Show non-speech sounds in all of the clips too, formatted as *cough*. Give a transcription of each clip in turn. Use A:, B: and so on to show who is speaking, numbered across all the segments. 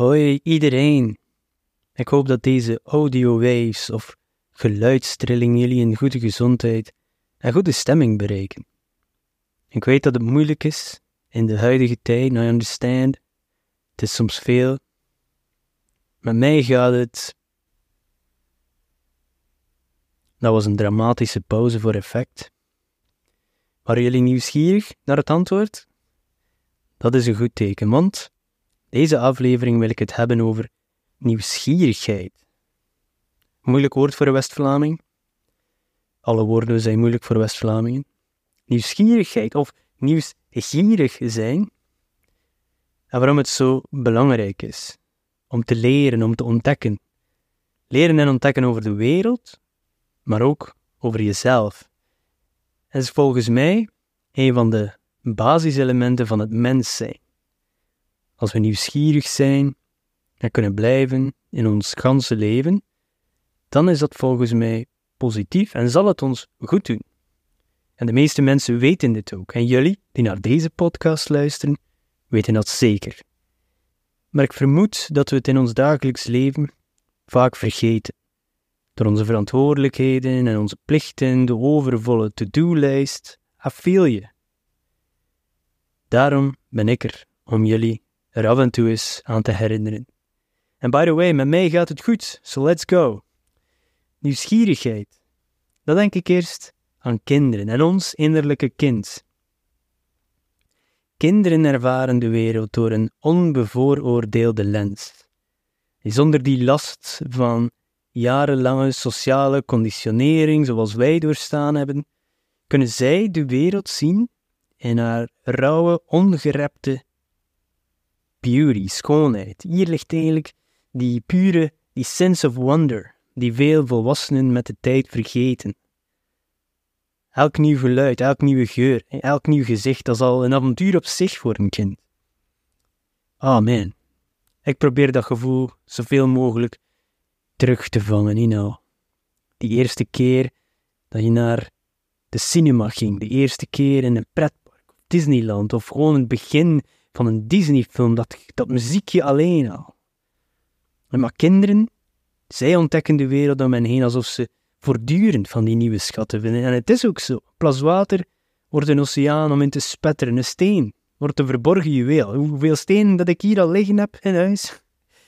A: Hoi iedereen. Ik hoop dat deze audio waves of geluidstrillingen jullie in goede gezondheid en goede stemming bereiken. Ik weet dat het moeilijk is in de huidige tijd, I understand. Het is soms veel. Met mij gaat het. Dat was een dramatische pauze voor effect. Waren jullie nieuwsgierig naar het antwoord? Dat is een goed teken, want deze aflevering wil ik het hebben over nieuwsgierigheid. Moeilijk woord voor een West-Vlaming. Alle woorden zijn moeilijk voor West-Vlamingen. Nieuwsgierigheid of nieuwsgierig zijn. En waarom het zo belangrijk is om te leren, om te ontdekken. Leren en ontdekken over de wereld, maar ook over jezelf. Dat is volgens mij een van de basiselementen van het mens zijn. Als we nieuwsgierig zijn en kunnen blijven in ons ganse leven, dan is dat volgens mij positief en zal het ons goed doen. En de meeste mensen weten dit ook. En jullie, die naar deze podcast luisteren, weten dat zeker. Maar ik vermoed dat we het in ons dagelijks leven vaak vergeten. Door onze verantwoordelijkheden en onze plichten, de overvolle to-do-lijst, afviel je. Daarom ben ik er om jullie er af en toe eens aan te herinneren. En by the way, met mij gaat het goed, so let's go. Nieuwsgierigheid. Dat denk ik eerst aan kinderen en ons innerlijke kind. Kinderen ervaren de wereld door een onbevooroordeelde lens. Zonder die last van jarenlange sociale conditionering zoals wij doorstaan hebben, kunnen zij de wereld zien in haar rauwe, ongerepte beauty, schoonheid. Hier ligt eigenlijk die pure, die sense of wonder, die veel volwassenen met de tijd vergeten. Elk nieuw geluid, elk nieuwe geur, elk nieuw gezicht, dat is al een avontuur op zich voor een kind. Man, ik probeer dat gevoel zoveel mogelijk terug te vangen, you know. Die eerste keer dat je naar de cinema ging, de eerste keer in een pretpark Disneyland, of gewoon het begin van een Disney-film, dat, dat muziekje alleen al. Maar kinderen, zij ontdekken de wereld om hen heen alsof ze voortdurend van die nieuwe schatten vinden. En het is ook zo. Plas water wordt een oceaan om in te spetteren. Een steen wordt een verborgen juweel. Hoeveel stenen dat ik hier al liggen heb in huis?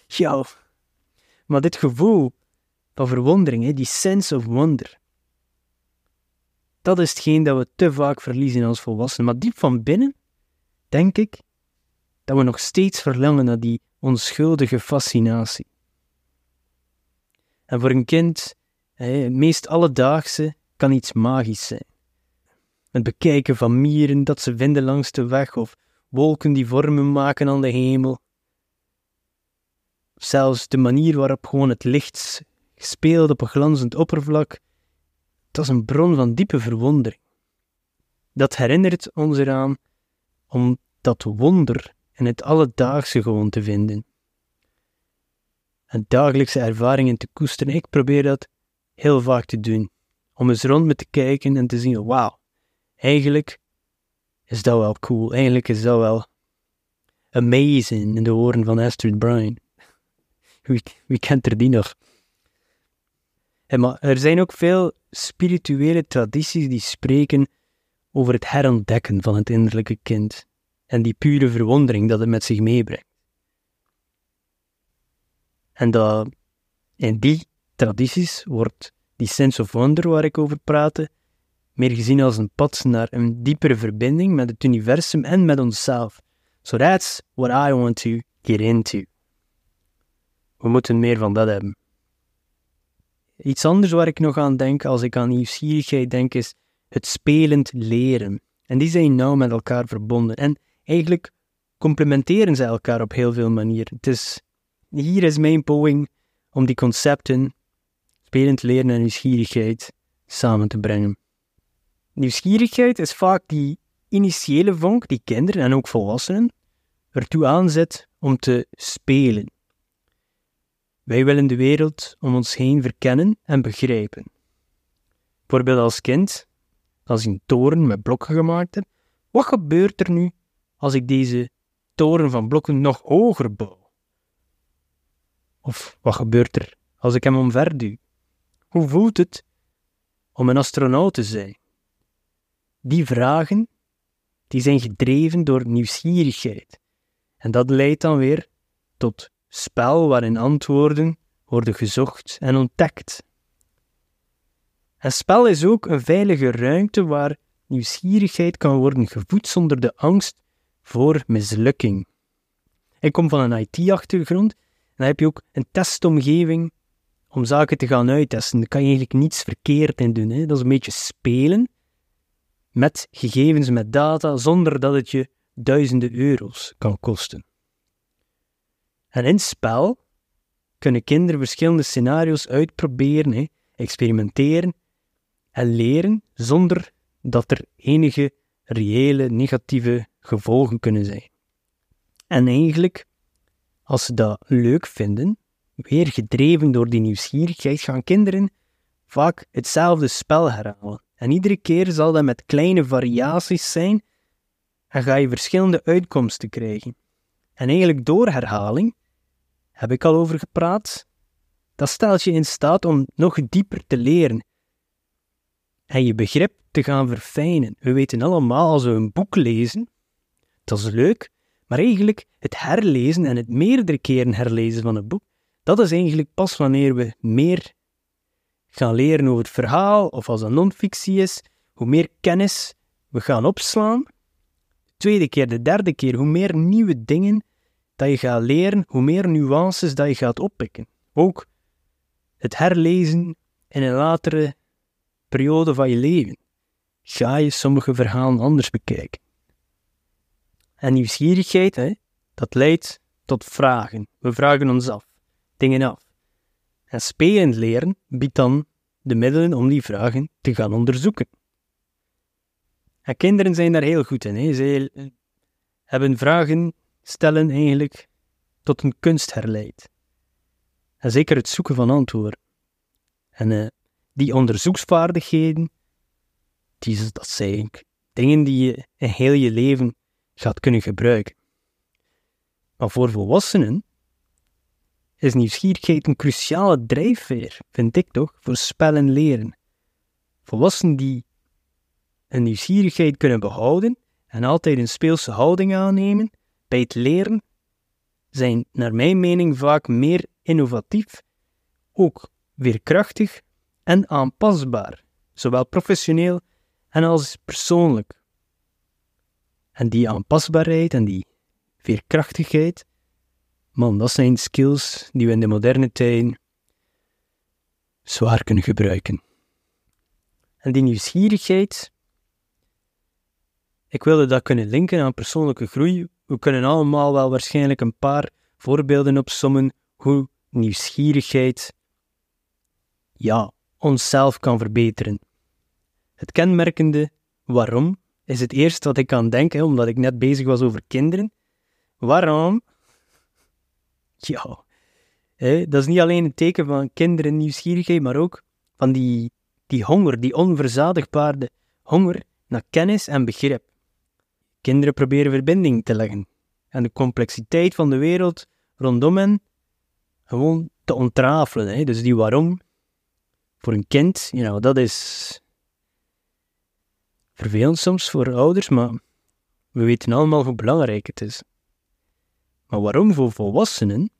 A: Ja. Maar dit gevoel van verwondering, die sense of wonder, dat is hetgeen dat we te vaak verliezen als volwassenen. Maar diep van binnen, denk ik, dat we nog steeds verlangen naar die onschuldige fascinatie. En voor een kind, het meest alledaagse, kan iets magisch zijn. Het bekijken van mieren dat ze vinden langs de weg, of wolken die vormen maken aan de hemel. Zelfs de manier waarop gewoon het licht speelt op een glanzend oppervlak, dat is een bron van diepe verwondering. Dat herinnert ons eraan om dat wonder en het alledaagse gewoon te vinden. En dagelijkse ervaringen te koesteren. Ik probeer dat heel vaak te doen. Om eens rond me te kijken en te zien, wauw, eigenlijk is dat wel cool. Eigenlijk is dat wel amazing in de woorden van Astrid Bryan. *laughs* Wie, wie kent er die nog? maar er zijn ook veel spirituele tradities die spreken over het herontdekken van het innerlijke kind en die pure verwondering dat het met zich meebrengt. En dat in die tradities wordt die sense of wonder waar ik over praatte, meer gezien als een pad naar een diepere verbinding met het universum en met onszelf. So that's what I want to get into. We moeten meer van dat hebben. Iets anders waar ik nog aan denk als ik aan nieuwsgierigheid denk is het spelend leren. En die zijn nauw met elkaar verbonden. En eigenlijk complementeren ze elkaar op heel veel manieren. Is, hier is mijn poging om die concepten, spelend leren en nieuwsgierigheid, samen te brengen. Nieuwsgierigheid is vaak die initiële vonk die kinderen en ook volwassenen ertoe aanzet om te spelen. Wij willen de wereld om ons heen verkennen en begrijpen. Bijvoorbeeld als kind, als je een toren met blokken gemaakt hebt, wat gebeurt er nu als ik deze toren van blokken nog hoger bouw? Of wat gebeurt er als ik hem omverduw? Hoe voelt het om een astronaut te zijn? Die vragen, die zijn gedreven door nieuwsgierigheid. En dat leidt dan weer tot spel waarin antwoorden worden gezocht en ontdekt. En spel is ook een veilige ruimte waar nieuwsgierigheid kan worden gevoed zonder de angst voor mislukking. Ik kom van een IT-achtergrond en dan heb je ook een testomgeving om zaken te gaan uittesten. Daar kan je eigenlijk niets verkeerd in doen. Hè? Dat is een beetje spelen met gegevens, met data, zonder dat het je duizenden euro's kan kosten. En in spel kunnen kinderen verschillende scenario's uitproberen, hè, experimenteren en leren zonder dat er enige reële negatieve gevolgen kunnen zijn. En eigenlijk, als ze dat leuk vinden, weer gedreven door die nieuwsgierigheid, gaan kinderen vaak hetzelfde spel herhalen. En iedere keer zal dat met kleine variaties zijn en ga je verschillende uitkomsten krijgen. En eigenlijk door herhaling, heb ik al over gepraat, dat stelt je in staat om nog dieper te leren en je begrip te gaan verfijnen. We weten allemaal, als we een boek lezen, dat is leuk, maar eigenlijk het herlezen en het meerdere keren herlezen van een boek, dat is eigenlijk pas wanneer we meer gaan leren over het verhaal, of als dat non-fictie is, hoe meer kennis we gaan opslaan. De tweede keer, de derde keer, hoe meer nieuwe dingen dat je gaat leren, hoe meer nuances dat je gaat oppikken. Ook het herlezen in een latere periode van je leven ga je sommige verhalen anders bekijken. En nieuwsgierigheid, hè, dat leidt tot vragen. We vragen ons af, dingen af. En spelend leren biedt dan de middelen om die vragen te gaan onderzoeken. En kinderen zijn daar heel goed in. Hè. Hebben vragen stellen eigenlijk tot een kunst herleid. En zeker het zoeken van antwoorden. En uh, die onderzoeksvaardigheden, die, dat zijn dingen die je in heel je leven gaat kunnen gebruiken. Maar voor volwassenen is nieuwsgierigheid een cruciale drijfveer, vind ik toch, voor spel en leren. Volwassenen die een nieuwsgierigheid kunnen behouden en altijd een speelse houding aannemen bij het leren, zijn naar mijn mening vaak meer innovatief, ook weerkrachtig en aanpasbaar, zowel professioneel en als persoonlijk. En die aanpasbaarheid en die veerkrachtigheid, man, dat zijn skills die we in de moderne tijd zwaar kunnen gebruiken. En die nieuwsgierigheid, ik wilde dat kunnen linken aan persoonlijke groei. We kunnen allemaal wel waarschijnlijk een paar voorbeelden opsommen hoe nieuwsgierigheid, ja, onszelf kan verbeteren. Het kenmerkende waarom is het eerste wat ik aan denk, hè, omdat ik net bezig was over kinderen. Waarom? Ja, hè, dat is niet alleen een teken van kinderen nieuwsgierigheid, maar ook van die, die honger, die onverzadigbare honger naar kennis en begrip. Kinderen proberen verbinding te leggen en de complexiteit van de wereld rondom hen gewoon te ontrafelen. Hè. Dus die waarom voor een kind, you know, dat is vervelend soms voor ouders, maar we weten allemaal hoe belangrijk het is. Maar waarom voor volwassenen?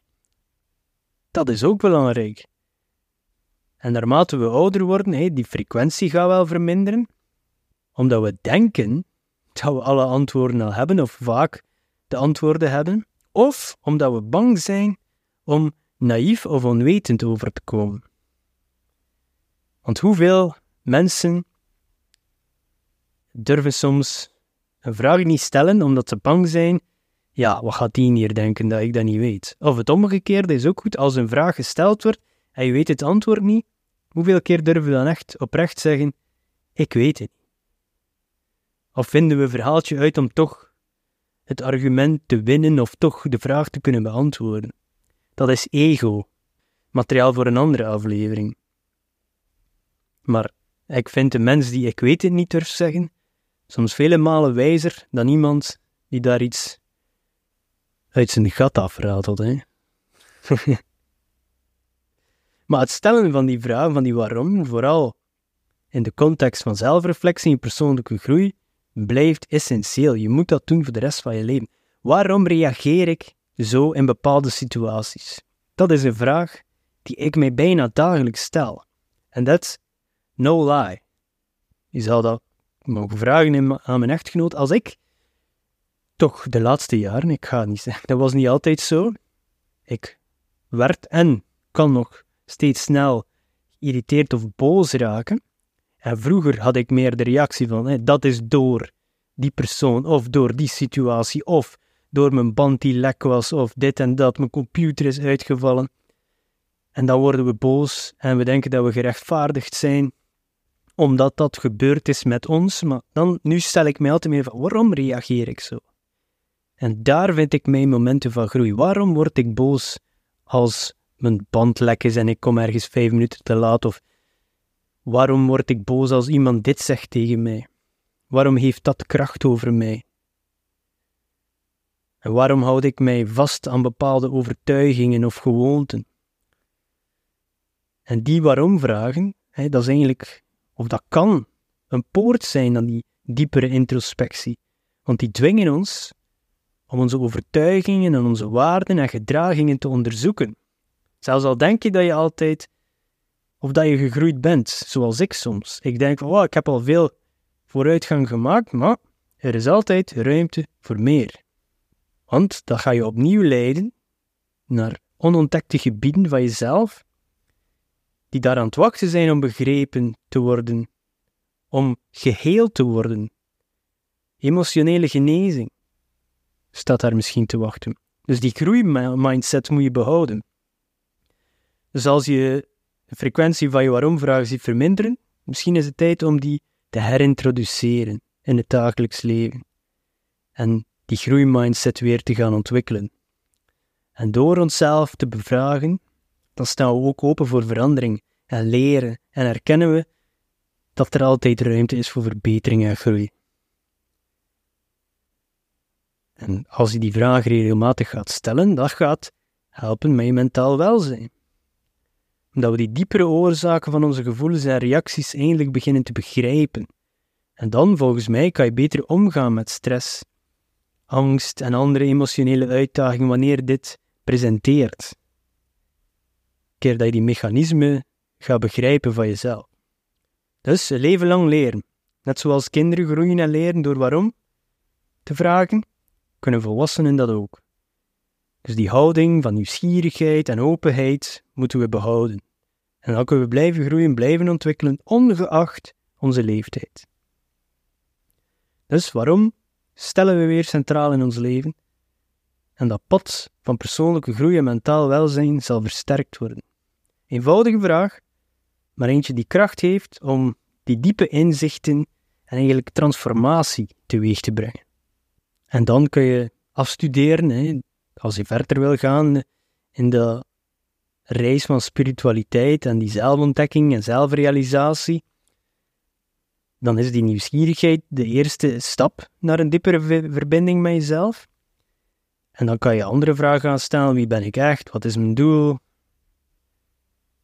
A: Dat is ook belangrijk. En naarmate we ouder worden, hey, die frequentie gaat wel verminderen, omdat we denken dat we alle antwoorden al hebben, of vaak de antwoorden hebben, of omdat we bang zijn om naïef of onwetend over te komen. Want hoeveel mensen durven soms een vraag niet stellen omdat ze bang zijn. Ja, wat gaat die hier denken dat ik dat niet weet? Of het omgekeerde is ook goed. Als een vraag gesteld wordt en je weet het antwoord niet, hoeveel keer durven we dan echt oprecht zeggen: Ik weet het niet? Of vinden we een verhaaltje uit om toch het argument te winnen of toch de vraag te kunnen beantwoorden? Dat is ego. Materiaal voor een andere aflevering. Maar ik vind de mens die ik weet het niet durft zeggen, soms vele malen wijzer dan iemand die daar iets uit zijn gat afratelt. Hè? *laughs* Maar het stellen van die vraag, van die waarom, vooral in de context van zelfreflectie en persoonlijke groei, blijft essentieel. Je moet dat doen voor de rest van je leven. Waarom reageer ik zo in bepaalde situaties? Dat is een vraag die ik mij bijna dagelijks stel. En dat is no lie. Je zal dat mogen vragen aan mijn echtgenoot. Als ik toch de laatste jaren, ik ga niet zeggen, dat was niet altijd zo. Ik werd en kan nog steeds snel geïrriteerd of boos raken. En vroeger had ik meer de reactie van, dat is door die persoon, of door die situatie, of door mijn band die lek was, of dit en dat, mijn computer is uitgevallen. En dan worden we boos en we denken dat we gerechtvaardigd zijn, omdat dat gebeurd is met ons. Maar dan, nu stel ik mij altijd meer van, waarom reageer ik zo? En daar vind ik mijn momenten van groei. Waarom word ik boos als mijn band lek is en ik kom ergens vijf minuten te laat? Of waarom word ik boos als iemand dit zegt tegen mij? Waarom heeft dat kracht over mij? En waarom houd ik mij vast aan bepaalde overtuigingen of gewoonten? En die waarom-vragen, dat is eigenlijk, of dat kan, een poort zijn naar die diepere introspectie. Want die dwingen ons om onze overtuigingen en onze waarden en gedragingen te onderzoeken. Zelfs al denk je dat je altijd, of dat je gegroeid bent, zoals ik soms. Ik denk van, wow, ik heb al veel vooruitgang gemaakt, maar er is altijd ruimte voor meer. Want dat ga je opnieuw leiden naar onontdekte gebieden van jezelf, die daar aan het wachten zijn om begrepen te worden, om geheeld te worden. Emotionele genezing staat daar misschien te wachten. Dus die groeimindset moet je behouden. Dus als je de frequentie van je waarom-vragen ziet verminderen, misschien is het tijd om die te herintroduceren in het dagelijks leven. En die groeimindset weer te gaan ontwikkelen. En door onszelf te bevragen, dan staan we ook open voor verandering en leren en erkennen we dat er altijd ruimte is voor verbetering en groei. En als je die vraag regelmatig gaat stellen, dat gaat helpen met je mentaal welzijn. Omdat we die diepere oorzaken van onze gevoelens en reacties eindelijk beginnen te begrijpen. En dan, volgens mij, kan je beter omgaan met stress, angst en andere emotionele uitdagingen wanneer dit presenteert. Keer dat je die mechanismen gaat begrijpen van jezelf. Dus leven lang leren. Net zoals kinderen groeien en leren door waarom te vragen, kunnen volwassenen dat ook. Dus die houding van nieuwsgierigheid en openheid moeten we behouden. En dan kunnen we blijven groeien, blijven ontwikkelen, ongeacht onze leeftijd. Dus waarom stellen we weer centraal in ons leven? En dat pad van persoonlijke groei en mentaal welzijn zal versterkt worden. Eenvoudige vraag, maar eentje die kracht heeft om die diepe inzichten en eigenlijk transformatie teweeg te brengen. En dan kun je afstuderen, hè, als je verder wil gaan in de reis van spiritualiteit en die zelfontdekking en zelfrealisatie, dan is die nieuwsgierigheid de eerste stap naar een diepere verbinding met jezelf. En dan kan je andere vragen gaan stellen: wie ben ik echt? Wat is mijn doel?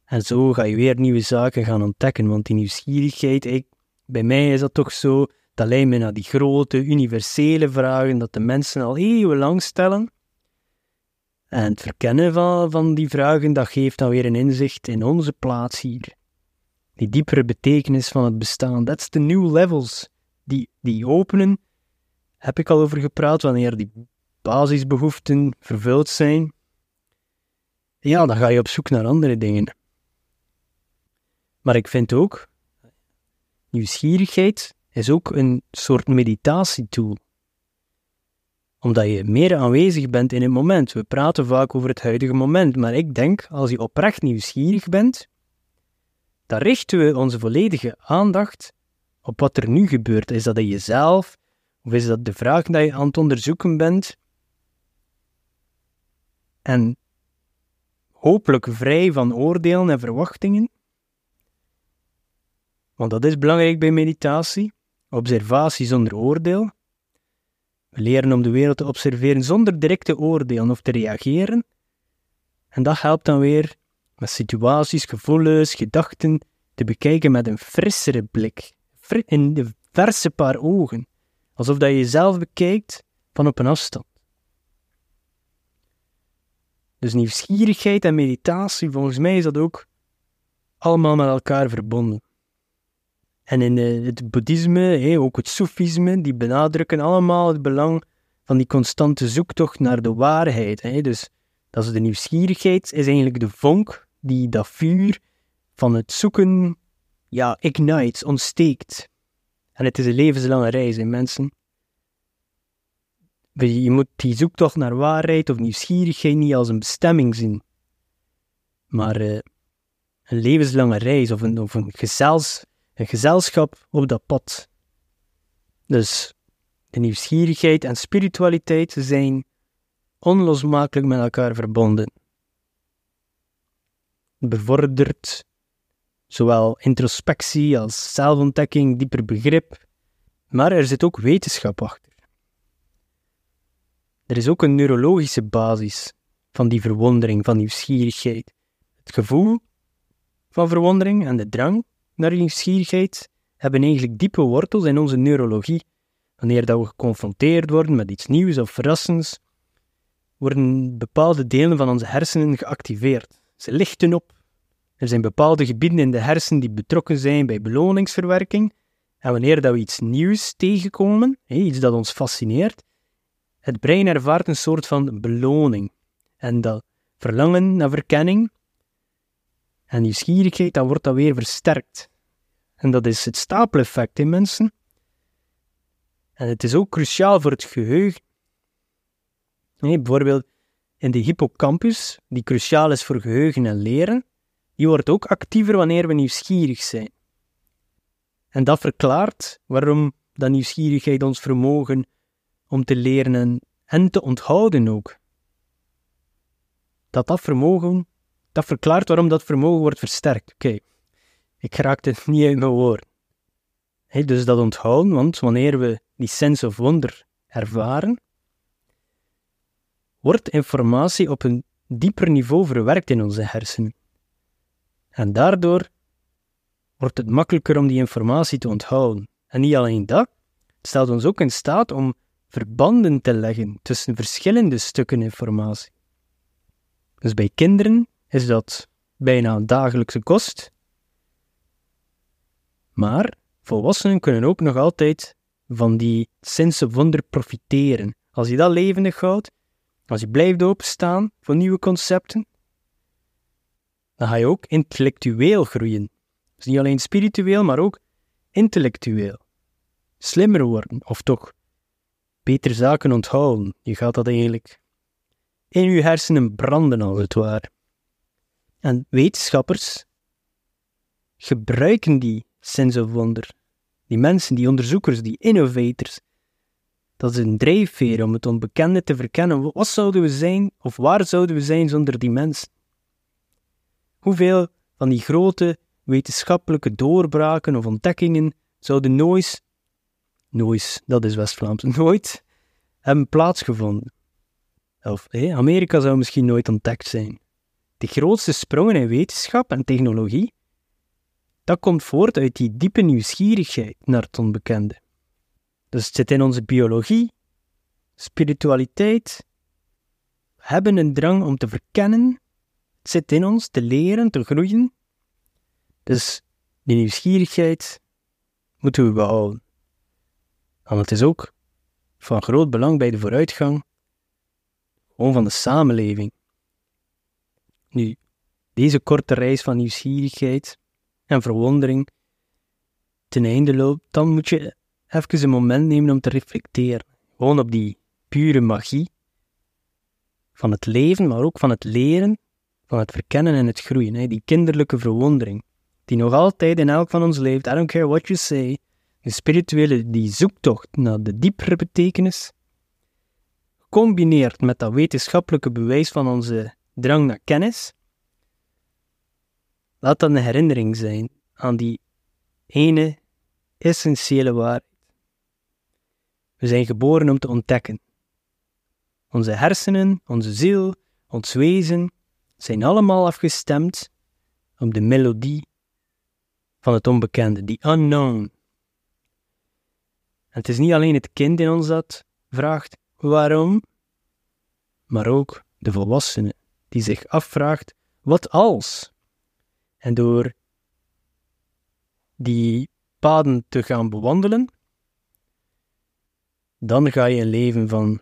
A: En zo ga je weer nieuwe zaken gaan ontdekken, want die nieuwsgierigheid, ik, bij mij is dat toch zo, dat leidt me naar die grote, universele vragen dat de mensen al eeuwenlang stellen. En het verkennen van, van die vragen, dat geeft dan weer een inzicht in onze plaats hier. Die diepere betekenis van het bestaan, that's the new levels. Die, die openen, heb ik al over gepraat, wanneer die basisbehoeften vervuld zijn. Ja, dan ga je op zoek naar andere dingen. Maar ik vind ook, nieuwsgierigheid is ook een soort meditatietool. Omdat je meer aanwezig bent in het moment. We praten vaak over het huidige moment, maar ik denk, als je oprecht nieuwsgierig bent, dan richten we onze volledige aandacht op wat er nu gebeurt. Is dat in jezelf, of is dat de vraag die je aan het onderzoeken bent? En hopelijk vrij van oordelen en verwachtingen. Want dat is belangrijk bij meditatie. Observatie zonder oordeel. We leren om de wereld te observeren zonder direct te oordelen of te reageren. En dat helpt dan weer met situaties, gevoelens, gedachten te bekijken met een frissere blik, in de verse paar ogen, alsof dat je jezelf bekijkt van op een afstand. Dus nieuwsgierigheid en meditatie, volgens mij is dat ook allemaal met elkaar verbonden. En in het boeddhisme, ook het soefisme, die benadrukken allemaal het belang van die constante zoektocht naar de waarheid. Dus dat is de nieuwsgierigheid, is eigenlijk de vonk die dat vuur van het zoeken, ja, ignites, ontsteekt. En het is een levenslange reis, in mensen. Je moet die zoektocht naar waarheid of nieuwsgierigheid niet als een bestemming zien, maar uh, een levenslange reis of een, of een, gezels, een gezelschap op dat pad. Dus de nieuwsgierigheid en spiritualiteit zijn onlosmakelijk met elkaar verbonden. Bevordert zowel introspectie als zelfontdekking, dieper begrip, maar er zit ook wetenschap achter. Er is ook een neurologische basis van die verwondering, van nieuwsgierigheid. Het gevoel van verwondering en de drang naar nieuwsgierigheid hebben eigenlijk diepe wortels in onze neurologie. Wanneer dat we geconfronteerd worden met iets nieuws of verrassends, worden bepaalde delen van onze hersenen geactiveerd. Ze lichten op. Er zijn bepaalde gebieden in de hersenen die betrokken zijn bij beloningsverwerking. En wanneer dat we iets nieuws tegenkomen, iets dat ons fascineert, het brein ervaart een soort van beloning. En dat verlangen naar verkenning en nieuwsgierigheid, dan wordt dat weer versterkt. En dat is het stapeleffect in mensen. En het is ook cruciaal voor het geheugen. Nee, bijvoorbeeld in de hippocampus, die cruciaal is voor geheugen en leren, die wordt ook actiever wanneer we nieuwsgierig zijn. En dat verklaart waarom dat nieuwsgierigheid ons vermogen om te leren en, te onthouden ook. Dat dat vermogen, dat verklaart waarom dat vermogen wordt versterkt. Oké, ik raakte het niet uit mijn woord. dus dat onthouden, want wanneer we die sense of wonder ervaren, wordt informatie op een dieper niveau verwerkt in onze hersenen. En daardoor wordt het makkelijker om die informatie te onthouden. En niet alleen dat, het stelt ons ook in staat om verbanden te leggen tussen verschillende stukken informatie. Dus bij kinderen is dat bijna dagelijkse kost. Maar volwassenen kunnen ook nog altijd van die sense wonder profiteren. Als je dat levendig houdt, als je blijft openstaan voor nieuwe concepten, dan ga je ook intellectueel groeien. Dus niet alleen spiritueel, maar ook intellectueel. Slimmer worden, of toch beter zaken onthouden. Je gaat dat eigenlijk in je hersenen branden, als het ware. En wetenschappers gebruiken die sense of wonder. Die mensen, die onderzoekers, die innovators. Dat is een drijfveer om het onbekende te verkennen. Wat zouden we zijn, of waar zouden we zijn zonder die mensen? Hoeveel van die grote wetenschappelijke doorbraken of ontdekkingen zouden nooit nooit, dat is West-Vlaams, nooit hebben plaatsgevonden. Of Amerika zou misschien nooit ontdekt zijn. De grootste sprongen in wetenschap en technologie, dat komt voort uit die diepe nieuwsgierigheid naar het onbekende. Dus het zit in onze biologie, spiritualiteit. We hebben een drang om te verkennen. Het zit in ons te leren, te groeien. Dus die nieuwsgierigheid moeten we behouden. Want het is ook van groot belang bij de vooruitgang van de samenleving. Nu, deze korte reis van nieuwsgierigheid en verwondering ten einde loopt, dan moet je even een moment nemen om te reflecteren. Gewoon op die pure magie van het leven, maar ook van het leren, van het verkennen en het groeien. Die kinderlijke verwondering, die nog altijd in elk van ons leeft. I don't care what you say. De spirituele die zoektocht naar de diepere betekenis, gecombineerd met dat wetenschappelijke bewijs van onze drang naar kennis, laat dat een herinnering zijn aan die ene essentiële waarheid. We zijn geboren om te ontdekken. Onze hersenen, onze ziel, ons wezen zijn allemaal afgestemd op de melodie van het onbekende, die unknown. En het is niet alleen het kind in ons dat vraagt waarom, maar ook de volwassene die zich afvraagt wat als. En door die paden te gaan bewandelen, dan ga je een leven van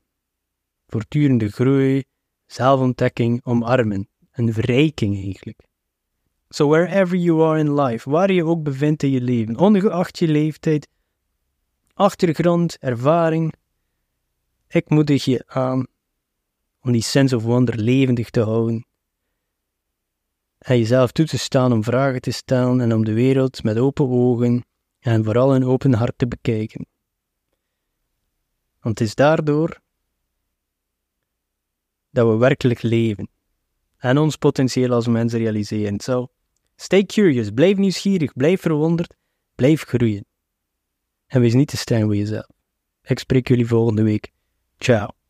A: voortdurende groei, zelfontdekking omarmen. Een verrijking eigenlijk. So wherever you are in life, waar je ook bevindt in je leven, ongeacht je leeftijd, achtergrond, ervaring, ik moedig je aan om die sense of wonder levendig te houden. En jezelf toe te staan om vragen te stellen en om de wereld met open ogen en vooral een open hart te bekijken. Want het is daardoor dat we werkelijk leven en ons potentieel als mens realiseren. So, stay curious, blijf nieuwsgierig, blijf verwonderd, blijf groeien. En wees niet te streng voor jezelf. Ik spreek jullie volgende week. Ciao.